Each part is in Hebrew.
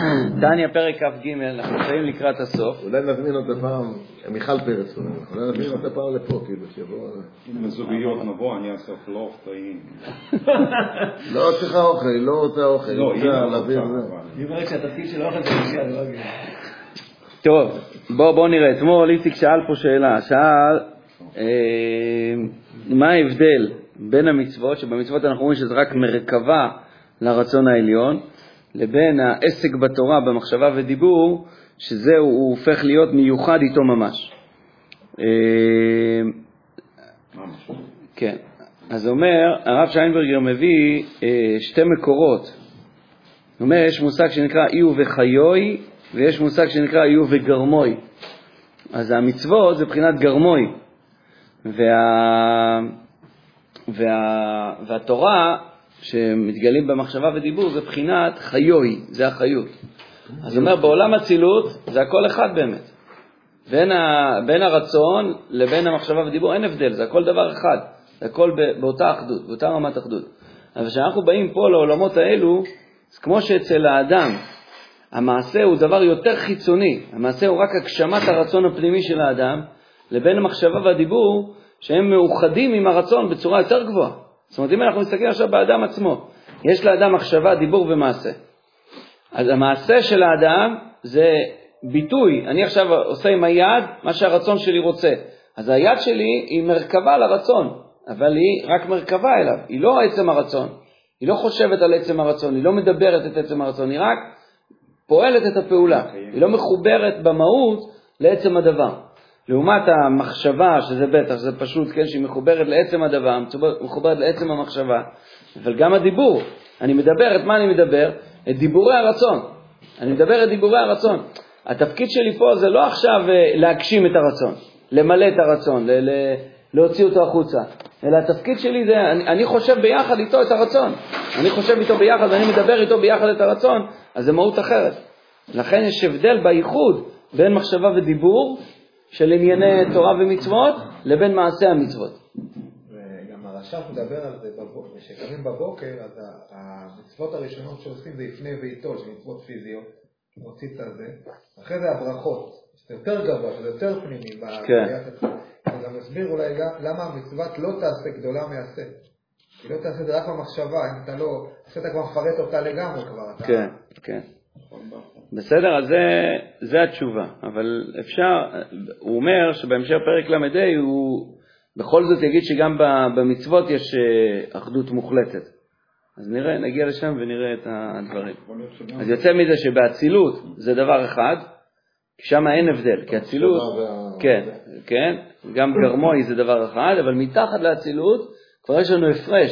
דניה פרק כ"ג, אנחנו נמצאים לקראת הסוף. אולי נזמין אותה פעם, מיכל פרץ, אולי נזמין אותה פעם לפה, כאילו, שיבוא... אם זוגיות נבוא, אני אעשה פלוף טעים. לא צריכה אוכל, היא לא רוצה אוכל, לא, היא לא רוצה, היא אומרת שהתפקיד של האוכל זה מגיע, זה לא. טוב, בואו בוא נראה. אתמול איציק שאל פה שאלה, שאל אה, מה ההבדל בין המצוות, שבמצוות אנחנו רואים שזה רק מרכבה לרצון העליון, לבין העסק בתורה, במחשבה ודיבור, שזה הוא הופך להיות מיוחד איתו ממש. אה, ממש. כן. אז אומר, הרב שיינברגר מביא אה, שתי מקורות. הוא אומר, יש מושג שנקרא איהו וחיוי, ויש מושג שנקרא איהו וגרמוי. אז המצוות זה בחינת גרמוי, וה... וה... והתורה, שמתגלים במחשבה ודיבור, זה בחינת חיוי, זה החיות. אז הוא אומר, בעולם אצילות זה הכל אחד באמת. בין, ה... בין הרצון לבין המחשבה ודיבור אין הבדל, זה הכל דבר אחד, זה הכל. באותה אחדות, באותה רמת אחדות. אבל כשאנחנו באים פה לעולמות האלו, אז כמו שאצל האדם המעשה הוא דבר יותר חיצוני, המעשה הוא רק הגשמת הרצון הפנימי של האדם, לבין המחשבה והדיבור, שהם מאוחדים עם הרצון בצורה יותר גבוהה. זאת אומרת, אם אנחנו מסתכלים עכשיו באדם עצמו, יש לאדם מחשבה, דיבור ומעשה. אז המעשה של האדם זה ביטוי, אני עכשיו עושה עם היד מה שהרצון שלי רוצה. אז היד שלי היא מרכבה לרצון, אבל היא רק מרכבה אליו, היא לא עצם הרצון. היא לא חושבת על עצם הרצון, היא לא מדברת את עצם הרצון, היא רק פועלת את הפעולה. היא לא מחוברת במהות לעצם הדבר. לעומת המחשבה, שזה בטח, זה פשוט, כן, שהיא מחוברת לעצם הדבר, מחוברת לעצם המחשבה, אבל גם הדיבור. אני מדבר, את מה אני מדבר? את דיבורי הרצון. אני מדבר את דיבורי הרצון. התפקיד שלי פה זה לא עכשיו אה, להגשים את הרצון, למלא את הרצון, ל- ל- להוציא אותו החוצה, אלא התפקיד שלי זה, אני, אני חושב ביחד איתו את הרצון. אני חושב איתו ביחד ואני מדבר איתו ביחד את הרצון, אז זה מהות אחרת. לכן יש הבדל בייחוד בין מחשבה ודיבור של ענייני תורה ומצוות לבין מעשה המצוות. וגם הרש"פ מדבר על זה, כשקמים בבוקר, אז המצוות הראשונות שעושים זה לפני ואיתו, שהן מצוות פיזיות, מוציא את הזה, אחרי זה הברכות, שזה יותר גבוה, שזה יותר פנימי, כן. אני גם אסביר אולי למה המצוות לא תעשה גדולה מעשה. היא לא תעשה את זה רק במחשבה, אם אתה לא, עכשיו אתה כבר מפרט אותה לגמרי כבר. אתה- כן, כן. בסדר, אז זה, זה התשובה, אבל אפשר, הוא אומר שבהמשך פרק ל"ה הוא בכל זאת יגיד שגם במצוות יש אה, אחדות מוחלטת. אז נראה, נגיע לשם ונראה את הדברים. אז יוצא מזה שבאצילות זה דבר אחד, שם אין הבדל, כי אצילות, כן, כן, גם גרמוי זה דבר אחד, אבל מתחת לאצילות כבר יש לנו הפרש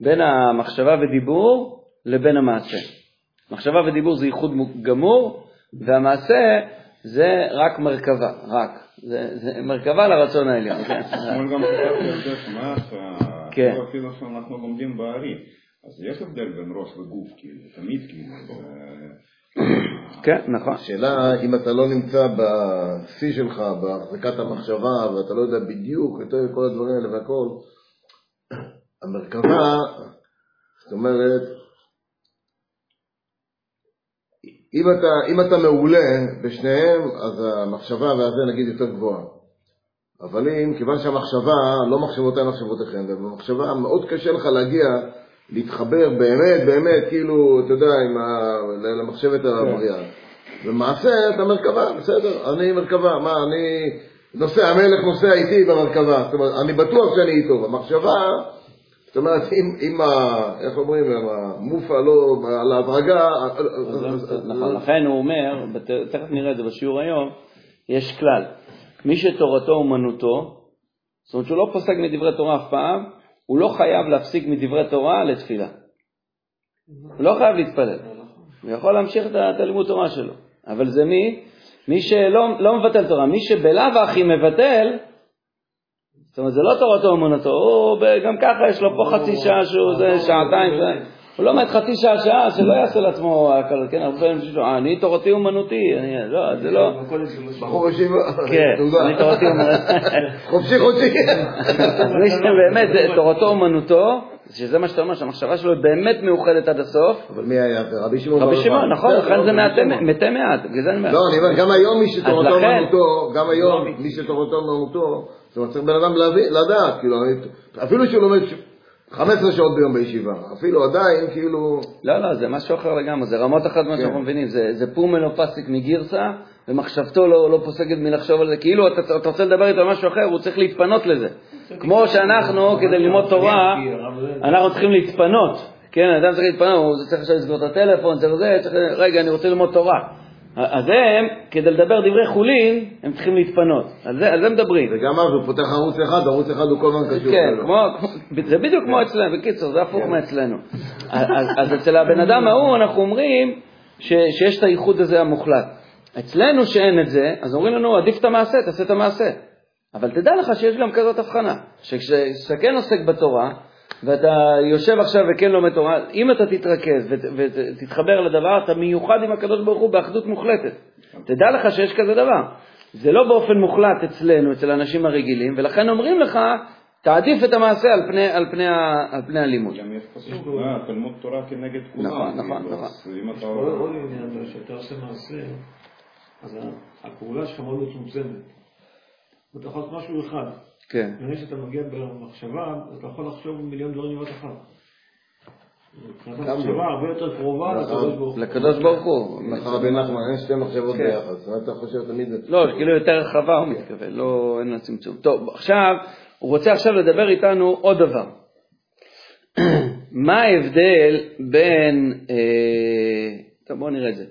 בין המחשבה ודיבור לבין המעשה. מחשבה ודיבור זה ייחוד גמור, והמעשה זה רק מרכבה, רק. זה, זה מרכבה לרצון העליון. כן. אתמול גם כתבתי על זה שמאז, כן. אפילו שאנחנו לומדים בערי, אז יש הבדל בין ראש וגוף, כאילו, תמיד כאילו. כן, נכון. השאלה אם אתה לא נמצא בשיא שלך, בהחזקת המחשבה, ואתה לא יודע בדיוק את כל הדברים האלה והכל, המרכבה, זאת אומרת, אם אתה, אם אתה מעולה בשניהם, אז המחשבה והזה נגיד יותר גבוהה. אבל אם, כיוון שהמחשבה, לא מחשבותיי מחשבותיכם, ובמחשבה מאוד קשה לך להגיע, להתחבר באמת, באמת, כאילו, אתה יודע, עם ה... למחשבת הבריאה. במעשה אתה מרכבה, בסדר, אני מרכבה, מה, אני נוסע, המלך נוסע איתי במרכבה, זאת אומרת, אני בטוח שאני איתו, במחשבה, זאת אומרת, אם, אם ה... איך אומרים, המופה לא, על ההדרגה, נכון, לכן הוא אומר, תכף נראה את זה בשיעור היום, יש כלל, מי שתורתו אומנותו, זאת אומרת שהוא לא פוסק מדברי תורה אף פעם, הוא לא חייב להפסיק מדברי תורה לתפילה. הוא לא חייב להתפלל. הוא יכול להמשיך את הלימוד תורה שלו. אבל זה מי? מי שלא לא מבטל תורה. מי שבלאו הכי מבטל, אומרת, זה לא תורתו אומנותו, הוא גם ככה יש לו פה חצי שעה שהוא זה, שעתיים, זה- הוא לומד חצי שעה, שעה, שלא יעשה לעצמו הכל, כן, הרבה פעמים לו, "אה, אני תורתי אומנותי, אני, לא, זה לא, בחור ישיבה, כן. אני תורתי אומנותי. חופשי שבאמת זה תורתו אומנותו, שזה מה שאתה אומר, שהמחשבה שלו היא באמת מאוחדת עד הסוף. אבל מי היה זה? רבי שמעון רבי שמעון. נכון, לכן זה מעט- שמעון. מתי מעט, בגלל זה אני אומר. לא, אני אומר, גם היום מי שתורתו אומנותו, גם היום מי שתורתו אומנותו, זאת אומרת, צריך בן אדם לדעת, כאילו, אני- אפילו שהוא לומד ש- 15 שעות ביום בישיבה, אפילו עדיין, כאילו, לא, לא, זה משהו אחר לגמרי, זה רמות אחת ממה כן. שאנחנו מבינים, זה, זה פומלו פסיק מגרסה, ומחשבתו לא, לא פוסקת מלחשוב על זה, כאילו אתה, אתה רוצה לדבר איתו על משהו אחר, הוא צריך להתפנות לזה. כמו שאנחנו, כדי ללמוד תורה, אנחנו צריכים להתפנות, כן, אדם צריך להתפנות, הוא צריך עכשיו לסגור את הטלפון, צריך זה, צריך, רגע, אני רוצה ללמוד תורה. אז הם, כדי לדבר דברי חולין, הם צריכים להתפנות, על זה, על זה מדברים. וגם אז הוא פותח ערוץ אחד, ערוץ אחד הוא כל הזמן קשור. כן. כמו, כמו- זה בדיוק כמו אצלנו, בקיצור, זה הפוך מאצלנו. אז, אז אצל הבן אדם ההוא אנחנו אומרים ש, שיש את הייחוד הזה המוחלט. אצלנו שאין את זה, אז אומרים לנו, עדיף את המעשה, תעשה את המעשה. אבל תדע לך שיש גם כזאת הבחנה, שכשאתה כן עוסק בתורה, ואתה יושב עכשיו וכן לומד תורה, אם אתה תתרכז ות- ותתחבר לדבר, אתה מיוחד עם הקדוש ברוך הוא באחדות מוחלטת. תדע לך שיש כזה דבר. זה לא באופן מוחלט אצלנו, אצל האנשים הרגילים, ולכן אומרים לך, תעדיף את המעשה על פני, על פני, על פני הלימוד. גם יש פסוק, אה, תלמוד תורה כנגד כולם. נכון, נכון, כאילו, נכון. אתה... עוד עניין, שאתה עושה מעשה, אז הפעולה שלך מאוד מצומצמת. ואתה יכול לעשות משהו אחד. כן. לפני שאתה מגיע במחשבה, אז אתה יכול לחשוב מיליון דברים בבת אחת. מבחינת גם המחשבה לא. הרבה יותר קרובה נכון. לקדוש ברוך הוא. לקדוש ברוך הוא. אומר לך רבי נחמן, אין שתי מחשבות כן. ביחד, זאת אומרת, אתה חושב תמיד... לא, כאילו יותר רחבה הוא מתכוון, לא, אין לה צמצום. טוב, עכשיו, הוא רוצה עכשיו לדבר איתנו עוד דבר. מה ההבדל בין, אה, טוב בואו נראה את זה,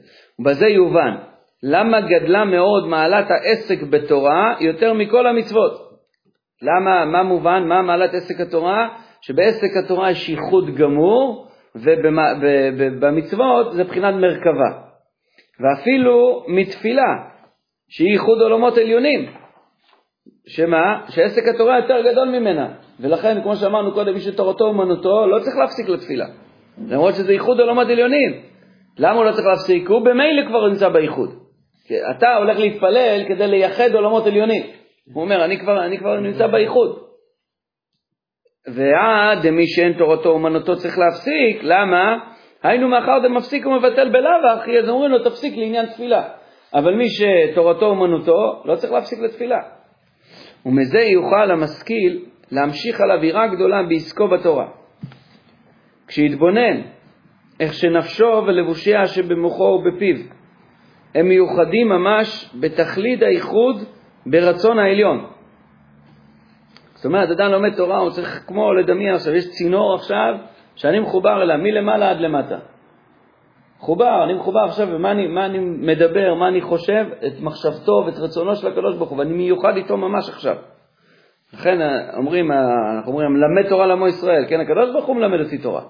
בזה יובן, למה גדלה מאוד מעלת העסק בתורה יותר מכל המצוות? למה, מה מובן, מה מעלת עסק התורה? שבעסק התורה יש ייחוד גמור, ובמצוות זה בחינת מרכבה. ואפילו מתפילה, שהיא ייחוד עולמות עליונים. שמה? שעסק התורה יותר גדול ממנה. ולכן, כמו שאמרנו קודם, מי שתורתו אומנותו, לא צריך להפסיק לתפילה. למרות שזה ייחוד עולמות עליונים. למה הוא לא צריך להפסיק? הוא במילא כבר נמצא בייחוד. אתה הולך להתפלל כדי לייחד עולמות עליונים. הוא אומר, אני כבר, אני כבר נמצא בייחוד. ועד דמי שאין תורתו אומנותו צריך להפסיק, למה? היינו מאחר דמפסיק ומבטל בלאו הכי, אז אומרים לו תפסיק לעניין תפילה. אבל מי שתורתו אומנותו, לא צריך להפסיק לתפילה. ומזה יוכל המשכיל להמשיך על אווירה גדולה בעסקו בתורה. כשיתבונן איך שנפשו ולבושיה שבמוחו ובפיו הם מיוחדים ממש בתכלית הייחוד ברצון העליון. זאת אומרת, אדם לומד תורה, הוא צריך כמו לדמיין עכשיו, יש צינור עכשיו שאני מחובר אליו מלמעלה עד למטה. מחובר, אני מחובר עכשיו, ומה אני, אני מדבר, מה אני חושב, את מחשבתו ואת רצונו של הקדוש ברוך הוא, ואני מיוחד איתו ממש עכשיו. לכן אומרים, אנחנו אומרים, מלמד תורה לעמו ישראל, כן, הקדוש ברוך הוא מלמד אותי תורה.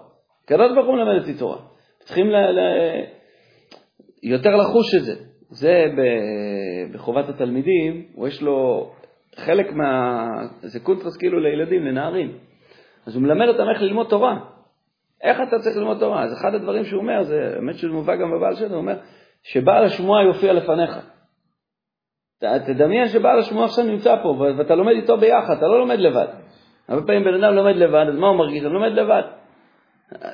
הקדוש ברוך הוא מלמד אותי תורה. צריכים ל, ל, יותר לחוש את זה. זה בחובת התלמידים, הוא יש לו חלק מה... זה קונטרס כאילו לילדים, לנערים. אז הוא מלמד אותם איך ללמוד תורה. איך אתה צריך ללמוד תורה? אז אחד הדברים שהוא אומר, זה האמת שזה מובא גם בבעל שם, הוא אומר, שבעל השמועה יופיע לפניך. ת- תדמיין שבעל השמועה עכשיו נמצא פה, ואתה לומד איתו ביחד, אתה לא לומד לבד. הרבה פעמים בן אדם לומד לבד, אז מה הוא מרגיש? הוא לומד לבד.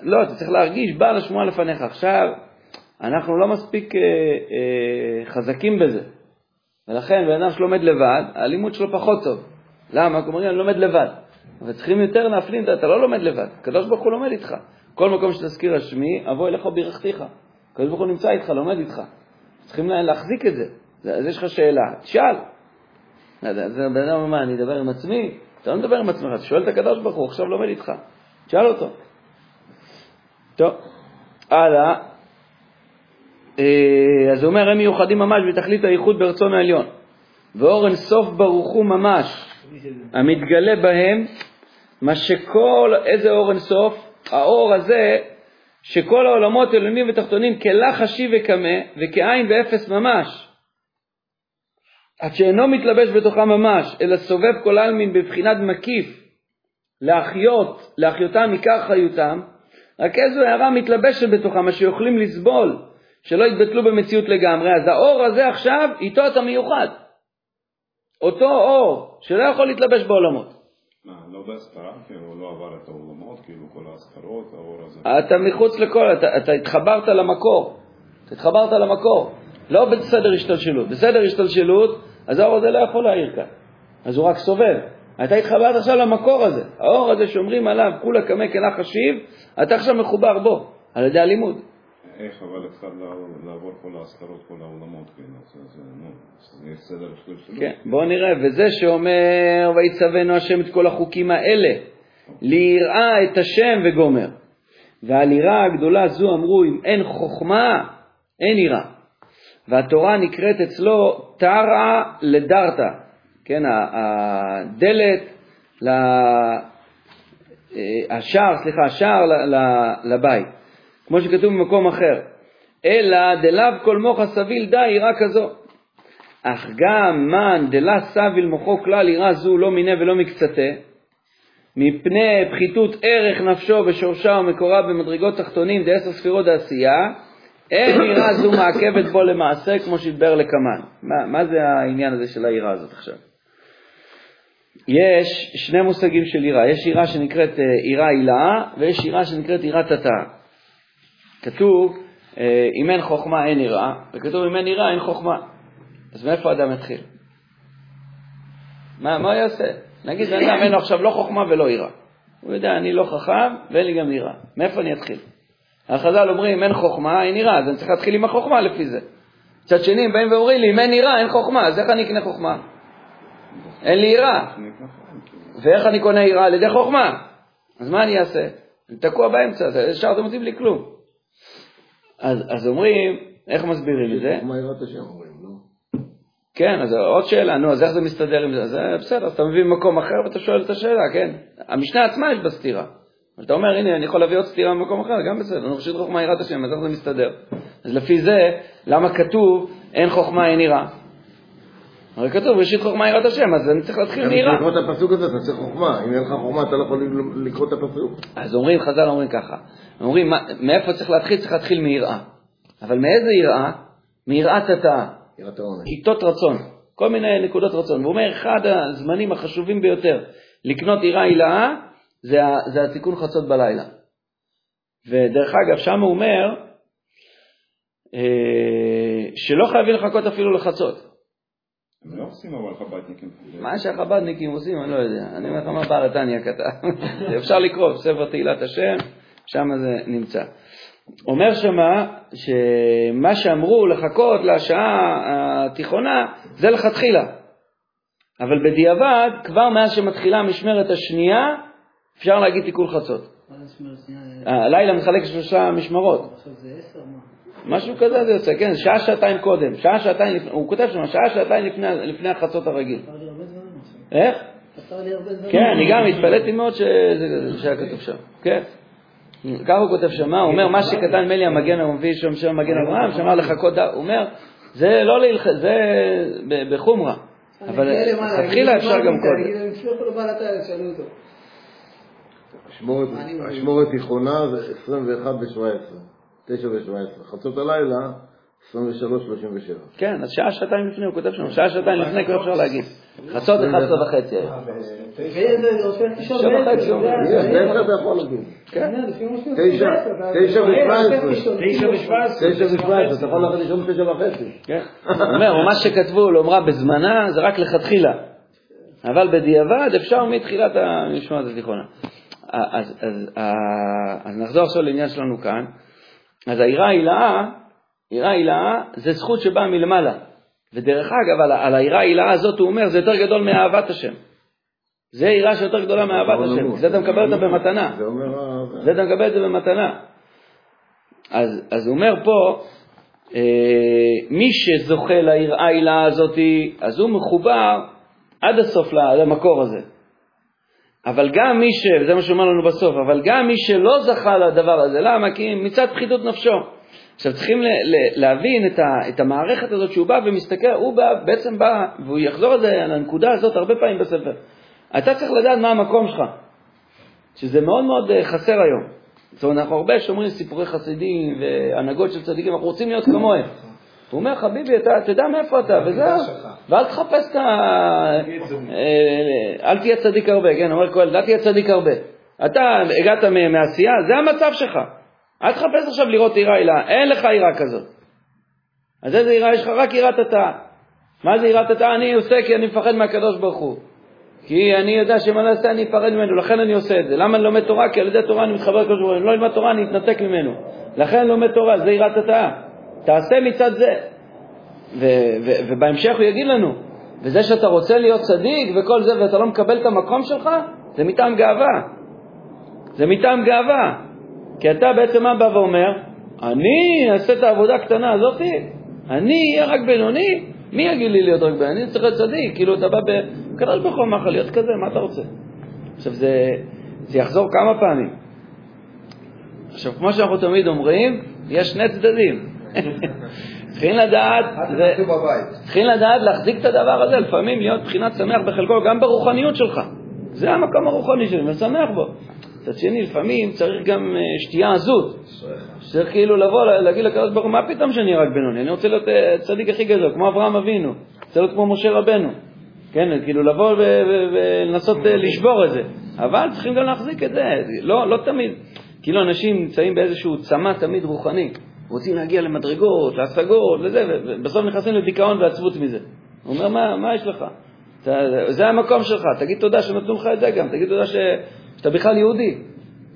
לא, אתה צריך להרגיש בעל השמועה לפניך. עכשיו, אנחנו לא מספיק אה, אה, חזקים בזה. ולכן בן אדם שלומד לבד, הלימוד שלו פחות טוב. למה? כי אומרים, אני לומד לבד. אבל צריכים יותר להפנים, אתה לא לומד לבד, הקדוש ברוך הוא לומד איתך. כל מקום שתזכיר על שמי, אבוא אליך וברכתיך. הקדוש ברוך הוא נמצא איתך, לומד איתך. צריכים לה- להחזיק את זה. אז יש לך שאלה, תשאל. לא אז בן אדם אומר, מה, אני אדבר עם עצמי? אתה לא מדבר עם עצמך, אתה שואל את הקדוש ברוך הוא, עכשיו לומד איתך. תשאל אותו. טוב, הלאה. אה, אז הוא אומר, הם מיוחדים ממש בתכלית הייחוד ברצון העליון. ואור אין סוף ברוך הוא ממש, המתגלה בהם, מה שכל, איזה אור אין סוף? האור הזה, שכל העולמות עליונים ותחתונים כלחשי וקמא, וכעין ואפס ממש. עד שאינו מתלבש בתוכם ממש, אלא סובב כל עלמין בבחינת מקיף, להחיות, להחיותם עיקר חיותם, רק איזו הערה מתלבשת בתוכם, מה שיכולים לסבול, שלא יתבטלו במציאות לגמרי. אז האור הזה עכשיו, איתו אתה מיוחד. אותו אור שלא יכול להתלבש בעולמות. מה, לא בהסתרה, כאילו, לא עבר את העולמות, כאילו כל ההסתרות, האור הזה. אתה מחוץ לכל, אתה, אתה התחברת למקור. אתה התחברת למקור. לא בסדר השתלשלות. בסדר השתלשלות, אז האור הזה לא יכול להעיר כאן. אז הוא רק סובב. אתה התחברת עכשיו למקור הזה. האור הזה שאומרים עליו, כולה קמא כנח השיב, אתה עכשיו מחובר בו, על ידי הלימוד. איך אבל אחד לעבור- כל ההסתרות, כל העולמות, כאילו, זה, זה, נו, זה יש סדר השתלשלות. כן, בואו נראה. וזה שאומר, ויצוונו השם את כל החוקים האלה, ליראה את השם וגומר. ועל יראה הגדולה זו אמרו, אם אין חוכמה, אין יראה. והתורה נקראת אצלו תרא לדרתא, כן, הדלת. אה, השער, סליחה, השער לבית, כמו שכתוב במקום אחר. אלא דלאו כל מוחה סביל די יראה כזו. אך גם מן דלה סביל מוחו כלל יראה זו לא מיניה ולא מקצתה, מפני פחיתות ערך נפשו ושורשה ומקורה במדרגות תחתונים דעשר ספירות דעשייה, אין יראה זו מעכבת בו למעשה כמו שהתבאר לקמן. מה, מה זה העניין הזה של היראה הזאת עכשיו? יש שני מושגים של יראה, יש יראה שנקראת אה, יראה הילאה ויש יראה שנקראת יראת התאה. כתוב, אה, אם אין חוכמה אין יראה, וכתוב אם אין יראה אין חוכמה. אז מאיפה אדם יתחיל? מה, הוא יעשה? נגיד בן אדם אין לו עכשיו לא חוכמה ולא יראה. הוא יודע, אני לא חכם ואין לי גם יראה. מאיפה אני אתחיל? החז"ל אומרים, אין חוכמה, אין יראה, אז אני צריך להתחיל עם החוכמה לפי זה. מצד שני, הם באים ואומרים לי, אם אין יראה, אין חוכמה, אז איך אני אקנה חוכמה? אין לי יראה. ואיך אני קונה יראה? על ידי חוכמה. אז מה אני אעשה? אני תקוע באמצע, ישר אתם עושים לי כלום. אז, אז אומרים, איך מסבירים את זה? מה יראת השם אומרים, לא? כן, אז עוד שאלה, נו, אז איך זה מסתדר עם זה? אז אה, בסדר, אז אתה מביא ממקום אחר ואתה שואל את השאלה, כן. המשנה עצמה יש בה סתירה. אבל אתה אומר, הנה, אני יכול להביא עוד סתירה ממקום אחר, גם בסדר, נו, ראשית חוכמה יראת השם, אז איך זה מסתדר? אז לפי זה, למה כתוב, אין חוכמה, אין יראה? הרי כתוב, ראשית חוכמה יראת השם, אז אני צריך להתחיל מיראה. לקרוא את הפסוק הזה אתה צריך חוכמה, אם אין לך חוכמה אתה לא יכול לקרוא את הפסוק. אז אומרים, חז"ל אומרים ככה, אומרים, מאיפה צריך להתחיל? צריך להתחיל מיראה. אבל מאיזה יראה? מיראת התאה. יראת העונש. עיתות רצון, כל מיני נקודות רצון. והוא אומר, אחד הזמנים החשובים ביותר לקנות עירה הילאה זה, זה התיקון חצות בלילה. ודרך אגב, שם הוא אומר אה, שלא חייבים לחכות אפילו לחצות. הם לא עושים אבל חב"דניקים. מה שהחב"דניקים עושים, אני לא יודע. אני אומר לך מה ברטניה כתב. אפשר לקרוא בספר תהילת השם, שם זה נמצא. אומר שמה, שמה שאמרו לחכות לשעה התיכונה, זה לכתחילה. אבל בדיעבד, כבר מאז שמתחילה המשמרת השנייה, אפשר להגיד תיקון חצות. הלילה מחלק לשלושה משמרות. עכשיו זה עשר, מה? משהו כזה זה יוצא, כן, שעה, שעתיים קודם, שעה, שעתיים לפני, הוא כותב שם, שעה, שעתיים לפני, לפני החצות הרגיל. איך? כן, אני גם התפלאתי מאוד שזה- שהיה כתוב שם, כן. ככה הוא כותב שם, הוא אומר, מה שכתב נדמה לי המגן המביא שם שם מגן אברהם, שאמר לחכות, ד- הוא אומר, זה לא להלך... זה בחומרה, אבל תתחילה אני אפשר גם קודם. אשמורת תיכונה זה 21 ו-17, 9 ו-17. חצות הלילה, 23 ו-37. כן, אז שעה, שעתיים לפני, הוא כותב שם, שעה, שעתיים לפני כבר אפשר להגיד. חצות 11 וחצי היום. בעשר, וחצי זה- אומרים. זה- יש, בעשר אתה יכול להגיד. כן. תשע, תשע ושבע עשרה. תשע ושבע עשרה. 9 ו-17, אתה יכול ללכת לישון ב-9 וחצי. כן. אומר, מה שכתבו לאומרה בזמנה זה רק לכתחילה. אבל בדיעבד אפשר מתחילת המשמעת התיכונה. אז, אז, אז, אז נחזור עכשיו לעניין שלנו כאן. אז העירה הילאה, עירה הילאה זה זכות שבאה מלמעלה. ודרך אגב, על, על העירה ההילאה הזאת הוא אומר, זה יותר גדול מאהבת השם. זה עירה שיותר גדולה מאהבת השם. זה אתה מקבל אותה במתנה. זה אתה מקבל את זה במתנה. אז, אז הוא אומר פה, אה, מי שזוכה ליראה העילה הזאת, אז הוא מחובר עד הסוף למקור הזה. אבל גם מי ש... וזה מה שאומר לנו בסוף, אבל גם מי שלא זכה לדבר הזה, למה? כי מצד פחיתות נפשו. עכשיו צריכים ל- ל- להבין את, ה, את המערכת הזאת שהוא בא ומסתכל, הוא בא, בעצם בא, והוא יחזור על זה, על הנקודה הזאת הרבה פעמים בספר. אתה צריך לדעת מה המקום שלך, שזה מאוד מאוד אה, חסר היום. זאת אומרת, אנחנו הרבה שומרים סיפורי חסידים והנהגות של צדיקים, אנחנו רוצים להיות כמוהם. הוא אומר, חביבי, אתה תדע מאיפה אתה, וזהו. ואל תחפש את ה... אה, אל תהיה צדיק הרבה, כן, אומר קהלת, אל תהיה צדיק הרבה. אתה הגעת מעשייה, זה המצב שלך. אל תחפש עכשיו לראות יראה הילה, אין לך יראה כזאת. אז איזה יראה יש לך? רק יראת התאה. מה זה יראת התאה? אני עושה כי אני מפחד מהקדוש ברוך הוא. כי אני יודע שאם אני לא אעשה אני אפרד ממנו, לכן אני עושה את זה. למה אני לומד תורה? כי על ידי תורה אני מתחבר לקדוש ברוך הוא. אם לא אלמד תורה אני אתנתק ממנו. לכן אני לומד תורה, זה יראת התאה. תעשה מצד זה. ו- ו- ובהמשך הוא יגיד לנו, וזה שאתה רוצה להיות צדיק וכל זה ואתה לא מקבל את המקום שלך, זה מטעם גאווה. זה מטעם גאווה. כי אתה בעצם מה בא ואומר? אני אעשה את העבודה הקטנה הזאתי? אני אהיה רק בינוני? מי יגיד לי להיות רק בינוני? אני צריך להיות צדיק. כאילו אתה בא ב... הקדוש ברוך הוא אמר לך להיות כזה, מה אתה רוצה? עכשיו זה, זה יחזור כמה פעמים. עכשיו, כמו שאנחנו תמיד אומרים, יש שני צדדים. צריכים לדעת. צריכים לדעת להחזיק את הדבר הזה, לפעמים להיות בחינת שמח בחלקו, גם ברוחניות שלך. זה המקום הרוחני שלי, ושמח בו. מצד שני, לפעמים צריך גם אה, שתייה עזות. צריך כאילו לבוא, להגיד לקדוש ברוך הוא, מה פתאום שאני רק בינוני? אני רוצה להיות אה, צדיק הכי גדול, כמו אברהם אבינו. רוצה להיות כמו משה רבנו. כן, כאילו לבוא ולנסות אה, לשבור את זה. אבל צריכים גם להחזיק את זה. לא, לא תמיד. כאילו אנשים נמצאים באיזשהו צמא תמיד רוחני. רוצים להגיע למדרגות, להשגות, וזה, ו- ובסוף נכנסים לדיכאון ועצבות מזה. הוא אומר, מה, מה יש לך? אתה, זה המקום שלך, תגיד תודה שנתנו לך את זה גם, תגיד תודה ש, שאתה בכלל יהודי,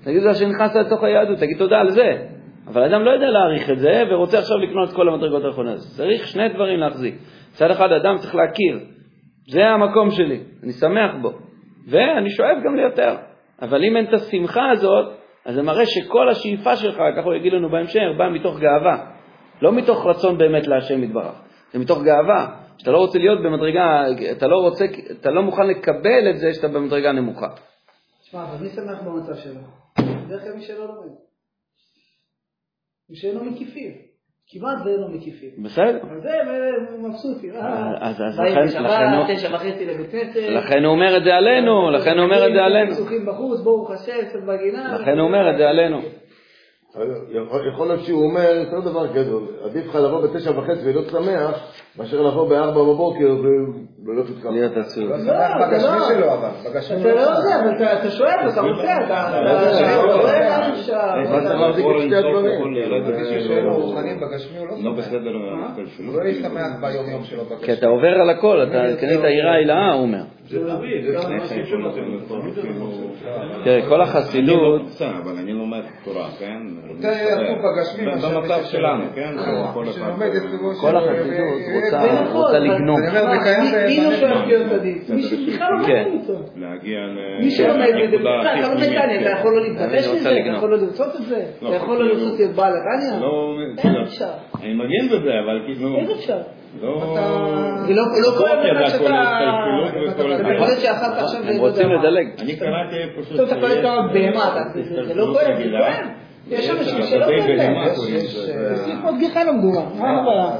תגיד תודה שנכנסת לתוך היהדות, תגיד תודה על זה. אבל אדם לא יודע להעריך את זה, ורוצה עכשיו לקנות את כל המדרגות האחרונות. צריך שני דברים להחזיק. מצד אחד, אדם צריך להכיר, זה המקום שלי, אני שמח בו, ואני שואף גם ליותר. אבל אם אין את השמחה הזאת, אז זה מראה שכל השאיפה שלך, ככה הוא יגיד לנו בהמשך, באה מתוך גאווה. לא מתוך רצון באמת להשם יתברך, זה מתוך גאווה. שאתה לא רוצה להיות במדרגה, אתה לא רוצה, אתה לא מוכן לקבל את זה שאתה במדרגה נמוכה. תשמע, אבל מי שמח במצב שלו? בדרך כלל מי שלא לומד. מי שאין לו מקיפים. כמעט ואין לו מקיפים. בסדר. אז זה מבסוטים. אה, אז- אז באים לכן- בשבת, לכן הוא- תשע וחצי לבית כנסת. לכן הוא אומר את זה עלינו, לכן הוא אומר את זה עלינו. פסוקים בחוץ, ברוך השם, קצת בגינה. לכן הוא אומר את זה עלינו. יכול להיות שהוא אומר יותר דבר גדול, עדיף לך לבוא בתשע וחצי ולהיות שמח, מאשר לבוא בארבע בבוקר וללכת ככה. להיות עצוב. לא לא, אתה בגשמי לא. שלו, אבל. אתה הוא לא זה, אבל אתה- אתה שואל, אתה רוצה, אתה אתה- אתה רואה לאן אפשר. מה צריך להחזיק את שתי הדברים? בגשמי שלו הוא רוחני, בגשמי הוא לא לא שמח. בסדר ההשכל הוא. לא יהיה שמח ביום יום שלו כי בגשמי. אתה עובר על הכל, אתה הוא אומר. זה זה תראה, כל אני לא החסידות, בסדר, אבל אני לומד תורה, כן? יותר עסוק בגשמי במצב. שלנו, כן? אה, כל החסידות רוצה- זה נכון, רוצה לגנוב. אני אומר, זה קיים מי- מי לא להיות צדיק? מי שבכלל לא כן. מבין אותו. להגיע ל... מי שלומד את זה, לנקודה בכלל, הכי אתה אתה כן. יכול לא רוצה מזה, אתה. יכול לא לרצות את זה, לא, אתה יכול לא כאילו- לרצות להיות בעל הטניה. לא, אין אפשר, אני מבין בזה, אבל כאילו... איך אפשר? לא... זה לא לא כואב לך שאתה... הדברים. קולט שאכלת עכשיו, הם לא רוצים. לדלג. אני קראתי פשוט... פתאום אתה שיש כמה בהמה, זה- לא כואב, זה כואב. יש אנשים שלא להם. קוראים. יש שיחות גיחה לא מדומה, מה הבעיה?